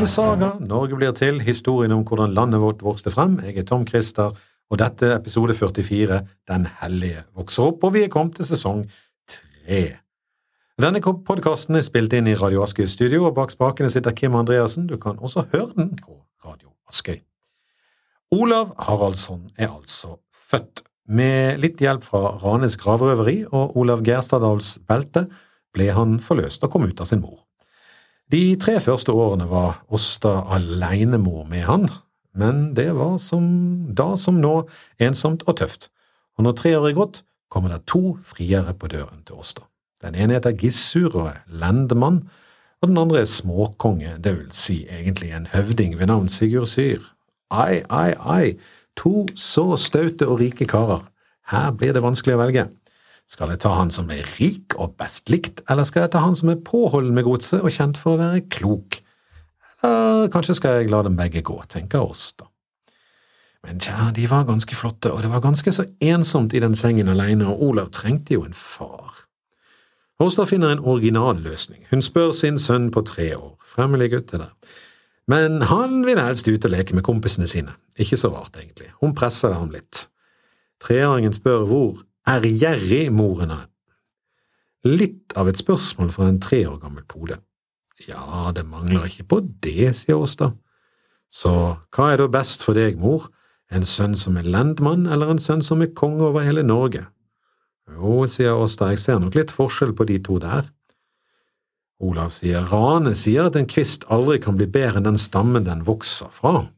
til Saga, Norge blir til, historien om hvordan landet vårt vokste frem. Jeg er Tom Christer, og dette er episode 44, Den hellige vokser opp, og vi er kommet til sesong tre. Denne podkasten er spilt inn i Radio Askøy studio, og bak spakene sitter Kim Andreassen. Du kan også høre den på Radio Askøy. Olav Haraldsson er altså født. Med litt hjelp fra Ranes gravrøveri og Olav Gerstadals belte ble han forløst og kom ut av sin mor. De tre første årene var Åsta alenemor med han, men det var som da som nå ensomt og tøft, og når tre år er gått, kommer det to friere på døren til Åsta. Den ene heter Gissur og er lendemann, og den andre er småkonge, det vil si egentlig en høvding ved navn Sigurd Syr. Ai, ai, ai, to så staute og rike karer, her blir det vanskelig å velge. Skal jeg ta han som er rik og best likt, eller skal jeg ta han som er påholden med godset og kjent for å være klok? Eller kanskje skal jeg la dem begge gå, tenker oss, da. Men tja, de var ganske flotte, og det var ganske så ensomt i den sengen alene, og Olav trengte jo en far. Åsta finner en originalløsning. Hun spør sin sønn på tre år, fremmelig gutt det der. Men han vil helst ut og leke med kompisene sine, ikke så rart egentlig, hun presser ham litt. Treåringen spør hvor er gjerrig hun er. Litt av et spørsmål fra en tre år gammel pode. Ja, det mangler ikke på det, sier Åsta. Så hva er da best for deg, mor, en sønn som er lendmann eller en sønn som er konge over hele Norge? Jo, sier Åsta, jeg ser nok litt forskjell på de to der. Olav sier Rane sier at en kvist aldri kan bli bedre enn den stammen den vokser fra.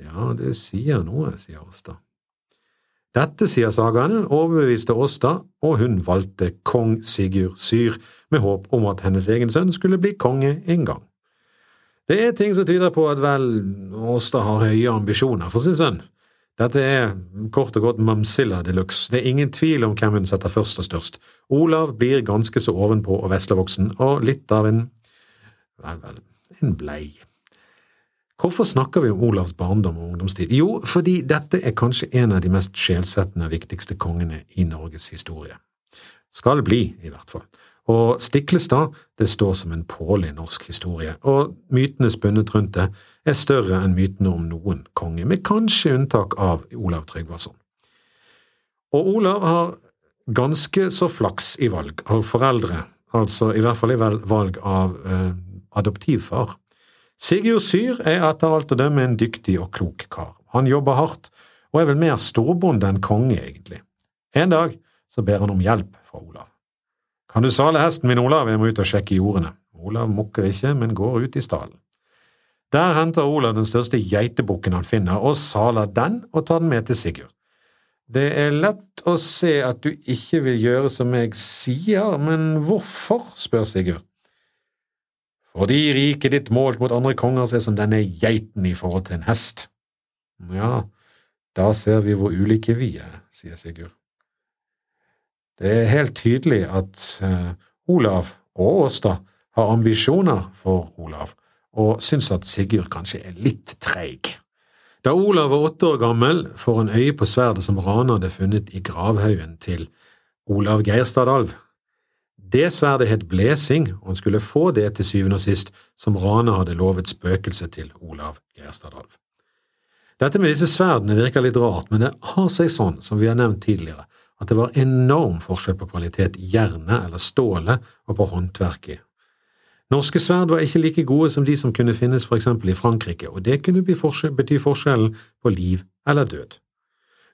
Ja, det sier noe, sier Åsta. Dette, sier sagaene, overbeviste Åsta, og hun valgte kong Sigurd Syr, med håp om at hennes egen sønn skulle bli konge en gang. Det er ting som tyder på at vel Åsta har høye ambisjoner for sin sønn. Dette er kort og godt Mamsilla de luxe, det er ingen tvil om hvem hun setter først og størst. Olav blir ganske så ovenpå og veslevoksen, og litt av en… vel, vel, en blei. Hvorfor snakker vi om Olavs barndom og ungdomstid? Jo, fordi dette er kanskje en av de mest sjelsettende og viktigste kongene i Norges historie. Skal bli, i hvert fall. Og Stiklestad det står som en påle i norsk historie, og mytene spunnet rundt det er større enn mytene om noen konge, med kanskje unntak av Olav Tryggvason. Og Olav har ganske så flaks i valg av foreldre, altså i hvert fall i valg av eh, adoptivfar. Sigurd Syr er etter alt å dømme en dyktig og klok kar. Han jobber hardt, og er vel mer storbonde enn konge, egentlig. En dag så ber han om hjelp fra Olav. Kan du sale hesten min, Olav, jeg må ut og sjekke jordene. Olav mukker ikke, men går ut i stallen. Der henter Olav den største geitebukken han finner, og saler den og tar den med til Sigurd. Det er lett å se at du ikke vil gjøre som jeg sier, men hvorfor, spør Sigurd. Fordi riket ditt målt mot andre konger er som denne geiten i forhold til en hest. Ja, da ser vi hvor ulike vi er, sier Sigurd. Det er helt tydelig at uh, Olav og Åsta har ambisjoner for Olav, og syns at Sigurd kanskje er litt treig. Da Olav var åtte år gammel, får han øye på sverdet som Rana hadde funnet i gravhaugen til Olav Geirstadalv. Det sverdet het Blesing, og han skulle få det til syvende og sist, som Rane hadde lovet spøkelset til Olav Gerstadalv. Dette med disse sverdene virker litt rart, men det har seg sånn, som vi har nevnt tidligere, at det var enorm forskjell på kvalitet i jernet eller stålet og på håndverket. Norske sverd var ikke like gode som de som kunne finnes for eksempel i Frankrike, og det kunne bety forskjellen på liv eller død.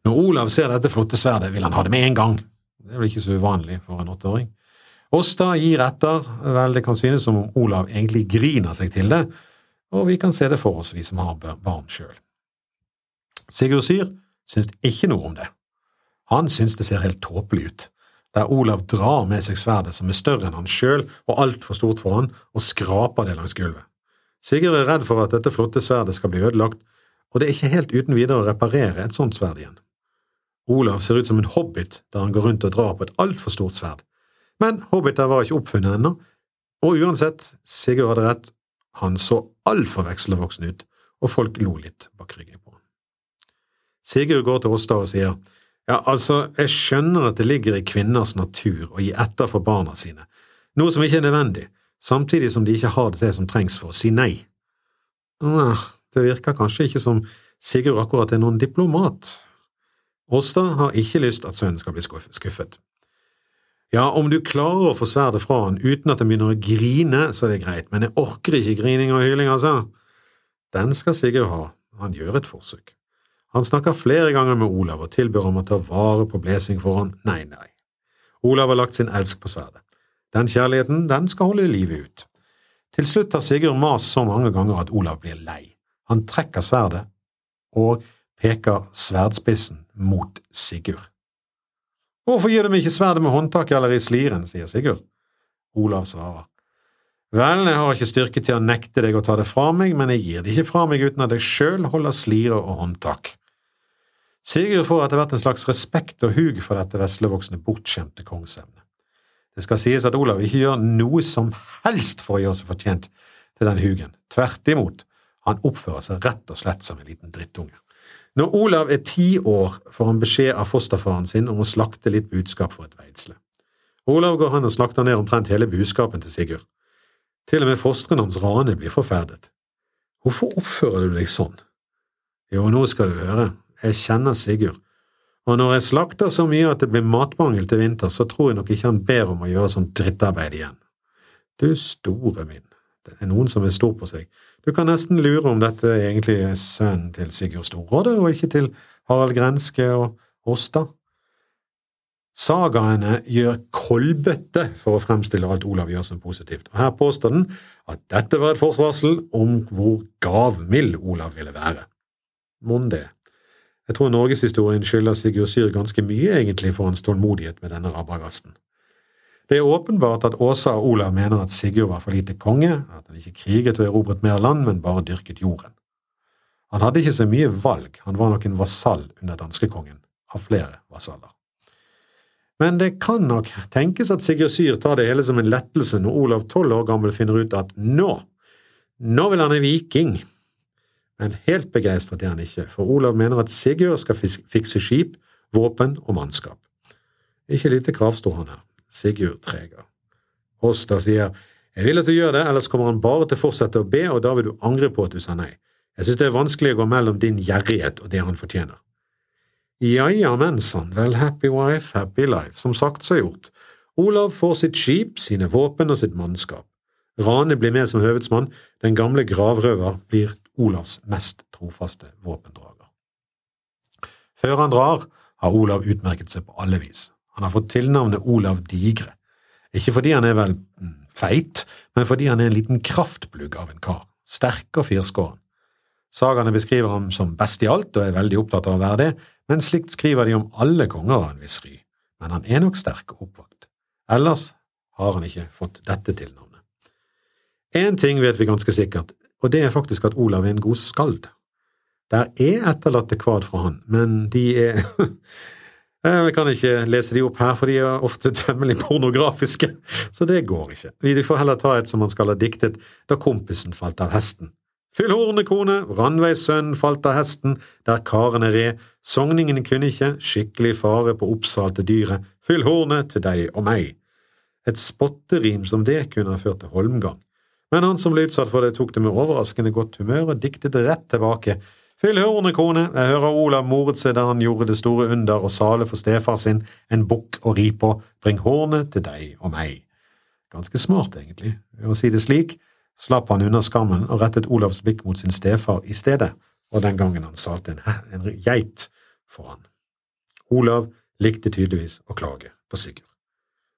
Når Olav ser dette flotte sverdet, vil han ha det med en gang. Det er vel ikke så uvanlig for en åtteåring. Åsta gir etter, vel, det kan synes som om Olav egentlig griner seg til det, og vi kan se det for oss, vi som har barn sjøl. Sigurd Syr syns ikke noe om det. Han syns det ser helt tåpelig ut, der Olav drar med seg sverdet som er større enn han sjøl og altfor stort for han, og skraper det langs gulvet. Sigurd er redd for at dette flotte sverdet skal bli ødelagt, og det er ikke helt uten videre å reparere et sånt sverd igjen. Olav ser ut som en hobbit der han går rundt og drar på et altfor stort sverd. Men hobbiter var ikke oppfunnet ennå, og uansett, Sigurd hadde rett, han så altfor vekslevoksen ut, og folk lo litt bak ryggen på ham. Sigurd går til Åsta og sier, ja, altså, jeg skjønner at det ligger i kvinners natur å gi etter for barna sine, noe som ikke er nødvendig, samtidig som de ikke har det som trengs for å si nei. Det virker kanskje ikke som Sigurd akkurat er noen diplomat. Åsta har ikke lyst at sønnen skal bli skuffet. Ja, om du klarer å få sverdet fra han uten at han begynner å grine, så er det greit, men jeg orker ikke grining og hyling, altså. Den skal Sigurd ha, han gjør et forsøk. Han snakker flere ganger med Olav og tilbyr ham å ta vare på Blesing for han. Nei, nei. Olav har lagt sin elsk på sverdet. Den kjærligheten, den skal holde livet ut. Til slutt har Sigurd mast så mange ganger at Olav blir lei. Han trekker sverdet og peker sverdspissen mot Sigurd. Hvorfor gir du meg ikke sverdet med håndtaket eller i sliren, sier Sigurd. Olav svarer. Vel, jeg har ikke styrke til å nekte deg å ta det fra meg, men jeg gir det ikke fra meg uten at jeg sjøl holder slire og håndtak. Sigurd får etter hvert en slags respekt og hug for dette veslevoksne, bortskjemte kongsevnet. Det skal sies at Olav ikke gjør noe som helst for å gjøre seg fortjent til den hugen. Tvert imot, han oppfører seg rett og slett som en liten drittunge. Når Olav er ti år, får han beskjed av fosterfaren sin om å slakte litt budskap for et veidsle. Olav går han og slakter ned omtrent hele budskapen til Sigurd. Til og med fosteren hans Rane blir forferdet. Hvorfor oppfører du deg sånn? Jo, nå skal du høre, jeg kjenner Sigurd, og når jeg slakter så mye at det blir matmangel til vinter, så tror jeg nok ikke han ber om å gjøre sånt drittarbeid igjen. Du store min, det er noen som er stor på seg. Du kan nesten lure om dette egentlig er sønnen til Sigurd Storråde, og ikke til Harald Grenske og Åsta. Sagaene gjør kolbøtte for å fremstille alt Olav gjør som positivt, og her påstår den at dette var et forsvarsel om hvor gavmild Olav ville være. Mon det. Jeg tror norgeshistorien skylder Sigurd Syr ganske mye, egentlig, for hans tålmodighet med denne rabagasten. Det er åpenbart at Åsa og Olav mener at Sigurd var for lite konge, at han ikke kriget og erobret mer land, men bare dyrket jorden. Han hadde ikke så mye valg, han var nok en vasall under danskekongen, av flere vasaller. Men det kan nok tenkes at Sigurd Syr tar det hele som en lettelse når Olav tolv år gammel finner ut at nå, nå vil han en viking, men helt begeistret er han ikke, for Olav mener at Sigurd skal fikse skip, våpen og mannskap. Ikke lite krav står han her. Sigurd treger. Hosta sier jeg vil at du gjør det, ellers kommer han bare til å fortsette å be, og da vil du angre på at du sa nei. Jeg synes det er vanskelig å gå mellom din gjerrighet og det han fortjener. Ja ja, men sann, vel, happy wife, happy life, som sagt så gjort. Olav får sitt skip, sine våpen og sitt mannskap. Rane blir med som høvedsmann, den gamle gravrøver blir Olavs mest trofaste våpendrager. Før han drar, har Olav utmerket seg på alle vis. Han har fått tilnavnet Olav Digre, ikke fordi han er vel mm, feit, men fordi han er en liten kraftplugg av en kar, sterk og firskåren. Sagaene beskriver ham som best i alt og er veldig opptatt av å være det, men slikt skriver de om alle konger av en viss ry, men han er nok sterk og oppvakt. Ellers har han ikke fått dette tilnavnet. Én ting vet vi ganske sikkert, og det er faktisk at Olav er en god skald. Der er etterlatte kvad fra han, men de er Jeg kan ikke lese de opp her, for de er ofte temmelig pornografiske, så det går ikke. Vi får heller ta et som han skal ha diktet da kompisen falt av hesten. Fyll hornet, kone, Randveis falt av hesten, der karene red, sogningene kunne ikke, skikkelig fare på oppsalte dyret, fyll hornet til deg og meg. Et spotterim som det kunne ha ført til holmgang, men han som ble utsatt for det, tok det med overraskende godt humør og diktet rett tilbake. Fyll hørende kone, jeg hører Olav moret seg da han gjorde det store under og sale for stefar sin, en bukk å ri på, bring hornet til deg og meg. Ganske smart, egentlig. Ved å si det slik slapp han unna skammen og rettet Olavs blikk mot sin stefar i stedet, og den gangen han salte en, en geit for han. Olav likte tydeligvis å klage på Sigurd.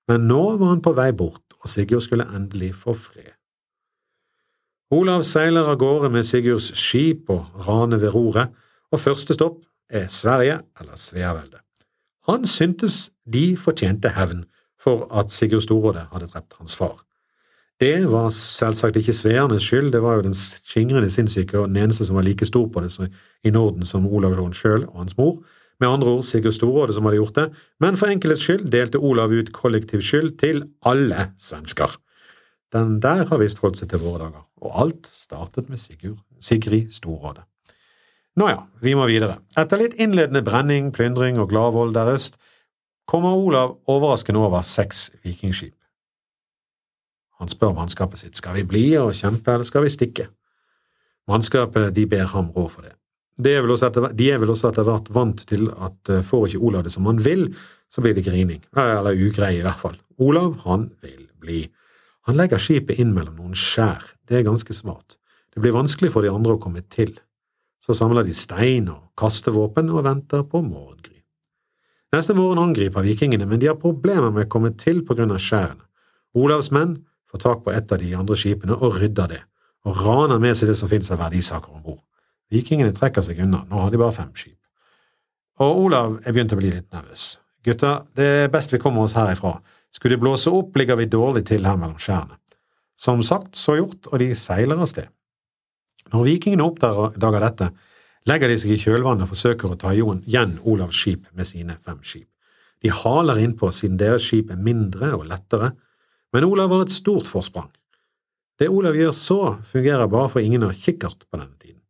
Men nå var han på vei bort, og Sigurd skulle endelig få fred. Olav seiler av gårde med Sigurds skip og Rane ved roret, og første stopp er Sverige eller Sveaveldet. Han syntes de fortjente hevn for at Sigurd Storråde hadde drept hans far. Det var selvsagt ikke sveernes skyld, det var jo den skingrende sinnssyke og den eneste som var like stor på det i Norden som Olav Lån sjøl og hans mor, med andre ord Sigurd Storråde som hadde gjort det, men for enkelhets skyld delte Olav ut kollektiv skyld til alle svensker. Den der har visst holdt seg til våre dager, og alt startet med Sigurd, Sigrid Storråde. Nå ja, vi må videre. Etter litt innledende brenning, plyndring og gladvold der øst, kommer Olav overraskende over seks vikingskip. Han spør mannskapet sitt skal vi bli og kjempe, eller skal vi stikke? Mannskapet de ber ham råd for det. De er, etter, de er vel også etter hvert vant til at eh, får ikke Olav det som han vil, så blir det grining, eller ugreie i hvert fall. Olav, han vil bli. Han legger skipet inn mellom noen skjær, det er ganske smart. Det blir vanskelig for de andre å komme til. Så samler de stein og kastevåpen og venter på morgengry. Neste morgen angriper vikingene, men de har problemer med å komme til på grunn av skjærene. Olavs menn får tak på et av de andre skipene og rydder det, og raner med seg det som finnes av verdisaker om bord. Vikingene trekker seg unna, nå har de bare fem skip. Og Olav er begynt å bli litt nervøs. Gutta, det er best vi kommer oss herifra. Skulle de blåse opp, ligger vi dårlig til her mellom skjærene. Som sagt, så gjort, og de seiler av sted. Når vikingene oppdager dette, legger de seg i kjølvannet og forsøker å ta igjen Olavs skip med sine fem skip. De haler innpå siden deres skip er mindre og lettere, men Olav har et stort forsprang. Det Olav gjør så, fungerer bare for ingen har kikkert på denne tiden.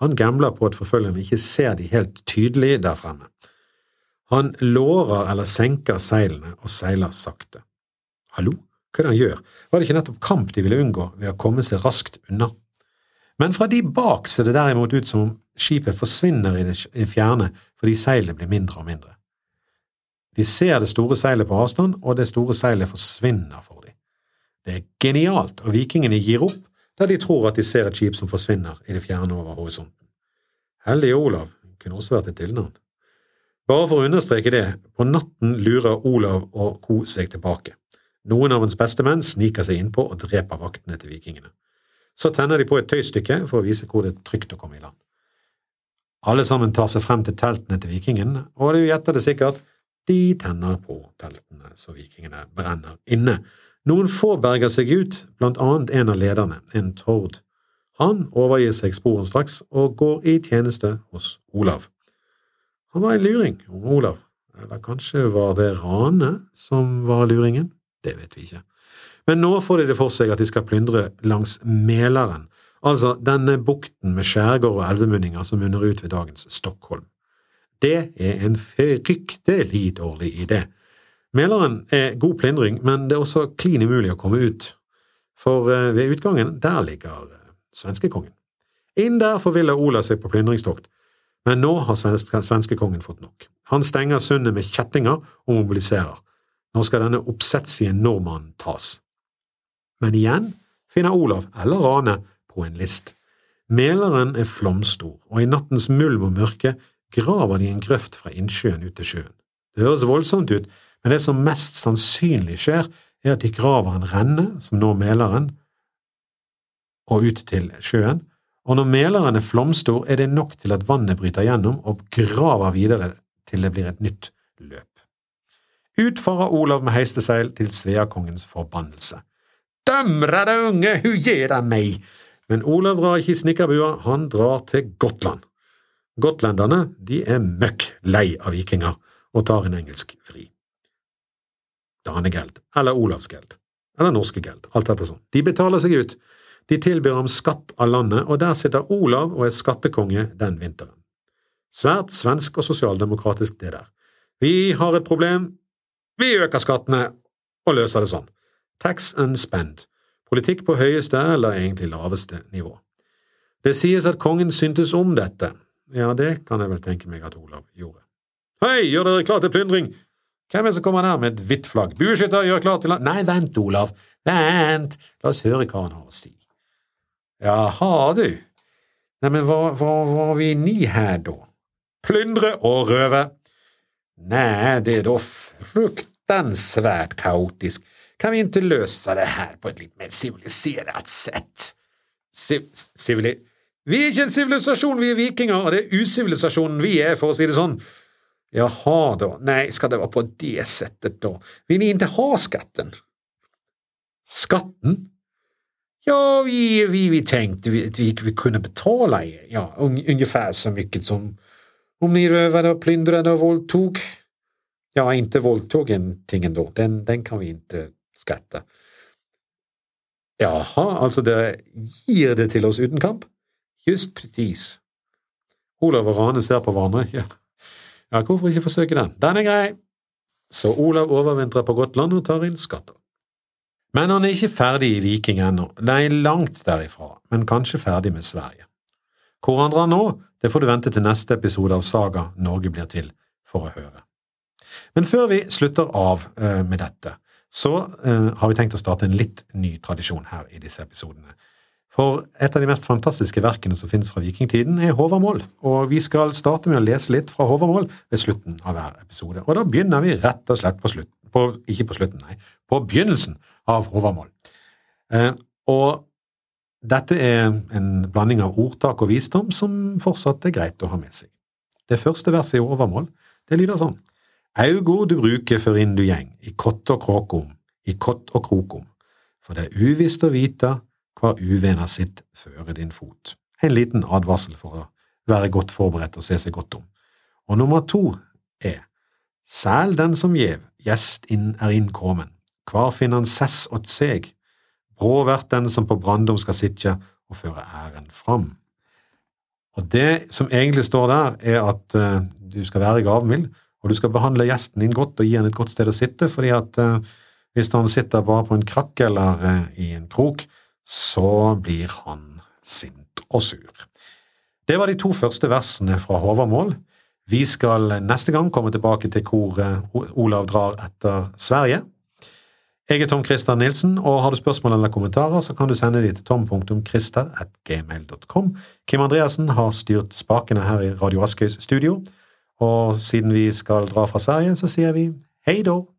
Han gambler på at forfølgerne ikke ser de helt tydelig der fremme. Han lårer eller senker seilene og seiler sakte. Hallo, hva er det han gjør, var det ikke nettopp kamp de ville unngå ved å komme seg raskt unna? Men fra de bak ser det derimot ut som om skipet forsvinner i det fjerne fordi seilet blir mindre og mindre. De ser det store seilet på avstand, og det store seilet forsvinner for dem. Det er genialt, og vikingene gir opp da de tror at de ser et skip som forsvinner i det fjerne over horisonten. Heldige Olav kunne også vært et tilnavn. Bare for å understreke det, på natten lurer Olav og co. seg tilbake. Noen av hans beste menn sniker seg innpå og dreper vaktene til vikingene. Så tenner de på et tøystykke for å vise hvor det er trygt å komme i land. Alle sammen tar seg frem til teltene til vikingene, og du gjetter det sikkert, de tenner på teltene så vikingene brenner inne. Noen få berger seg ut, blant annet en av lederne, en tord. Han overgir seg sporenstraks og går i tjeneste hos Olav. Han var en luring, Olav. Eller kanskje var det Rane som var luringen? Det vet vi ikke. Men nå får de det for seg at de skal plyndre langs Mælaren, altså denne bukten med skjærgård og elvemunninger som munner ut ved dagens Stockholm. Det er en fryktelig dårlig idé. Mælaren er god plyndring, men det er også klin umulig å komme ut, for eh, ved utgangen der ligger eh, svenskekongen. Inn der forviller Olav seg på plyndringstokt, men nå har svenskekongen fått nok. Han stenger sundet med kjettinger og mobiliserer. Nå skal denne oppsetsige nordmannen tas. Men igjen finner Olav eller Rane på en list. Mæleren er flomstor, og i nattens mulm og mørke graver de en grøft fra innsjøen ut til sjøen. Det høres voldsomt ut, men det som mest sannsynlig skjer, er at de graver en renne som når Mæleren, og ut til sjøen, og når Mæleren er flomstor, er det nok til at vannet bryter gjennom og graver videre til det blir et nytt løp. Ut farer Olav med heisteseil til Sveakongens forbannelse. Dømre det unge, hu gir deg meg! Men Olav drar ikke i snekkerbua, han drar til Gotland. Gotlenderne de er møkk lei av vikinger og tar en engelsk fri. Danegeld, eller Olavsgeld, eller norske geld, alt etter sånn. De betaler seg ut, de tilbyr ham skatt av landet, og der sitter Olav og er skattekonge den vinteren. Svært svensk og sosialdemokratisk, det der. Vi har et problem, vi øker skattene og løser det sånn. Tax and spend. Politikk på høyeste eller egentlig laveste nivå. Det sies at kongen syntes om dette. Ja, det kan jeg vel tenke meg at Olav gjorde. Hei, gjør dere klar til plyndring! Hvem er det som kommer der med et hvitt flagg? Bueskytter, gjør klar til… Nei, vent, Olav, vent, la oss høre hva han har å si. Jaha, du. Neimen, hva var vi ni her, da? Plyndre og røve. Nei, det er da fruktansvært kaotisk. Kan vi ikke løse det her på et litt mer sivilisert sett? Sivili... Vi er ikke en sivilisasjon, vi er vikinger, og det er usivilisasjonen vi er, for å si det sånn. Jaha da, nei, skal det være på det settet da, vil ni ikke ha skatten? Skatten? Ja, vi, vi, vi tänkte att vi, vi kunde betala er, ja, un, ungefär så mycket som om ni rövade och plyndrade och våldtog. Ja, inte våldtog ting ändå, den, den kan vi inte skatta. Jaha, altså det gir det til oss uten kamp? Just precis. Olav og Rane ser på hverandre. Ja. ja, hvorfor ikke forsøke den? Den er grei. Så Olav overvintrer på Gotland og tar inn skatter. Men han er ikke ferdig i Viking ennå, nei, langt derifra, men kanskje ferdig med Sverige. Hvor han drar nå, det får du vente til neste episode av Saga Norge blir til for å høre. Men før vi slutter av uh, med dette, så uh, har vi tenkt å starte en litt ny tradisjon her i disse episodene. For et av de mest fantastiske verkene som finnes fra vikingtiden, er Håvamål, og vi skal starte med å lese litt fra Håvamål ved slutten av hver episode. Og da begynner vi rett og slett på slutten, ikke på slutten, nei, på begynnelsen av Håvamål. Eh, og dette er en blanding av ordtak og visdom som fortsatt er greit å ha med seg. Det første verset i Håvamål, det lyder sånn. Augo du bruker før inn du gjeng, i kott og kråkom, i kott og krokom, for det er uvisst å vite hva uvena sitt føre din fot. En liten advarsel for å være godt forberedt og se seg godt om. Og nummer to er Sæl den som gjev, gjest inn er innkommen, kvar finner han sess åt seg, brå vert den som på brandom skal sitje og føre æren fram. Og det som egentlig står der, er at uh, du skal være gavmild, og du skal behandle gjesten din godt og gi han et godt sted å sitte, fordi at uh, hvis han sitter bare på en krakk eller uh, i en krok, så blir han sint og sur. Det var de to første versene fra Håvamål. Vi skal neste gang komme tilbake til hvor Olav drar etter Sverige. Jeg er Tom Christer Nilsen, og har du spørsmål eller kommentarer, så kan du sende de til tom.christer.gmail.com. Kim Andreassen har styrt spakene her i Radio Askøys studio, og siden vi skal dra fra Sverige, så sier vi hei då!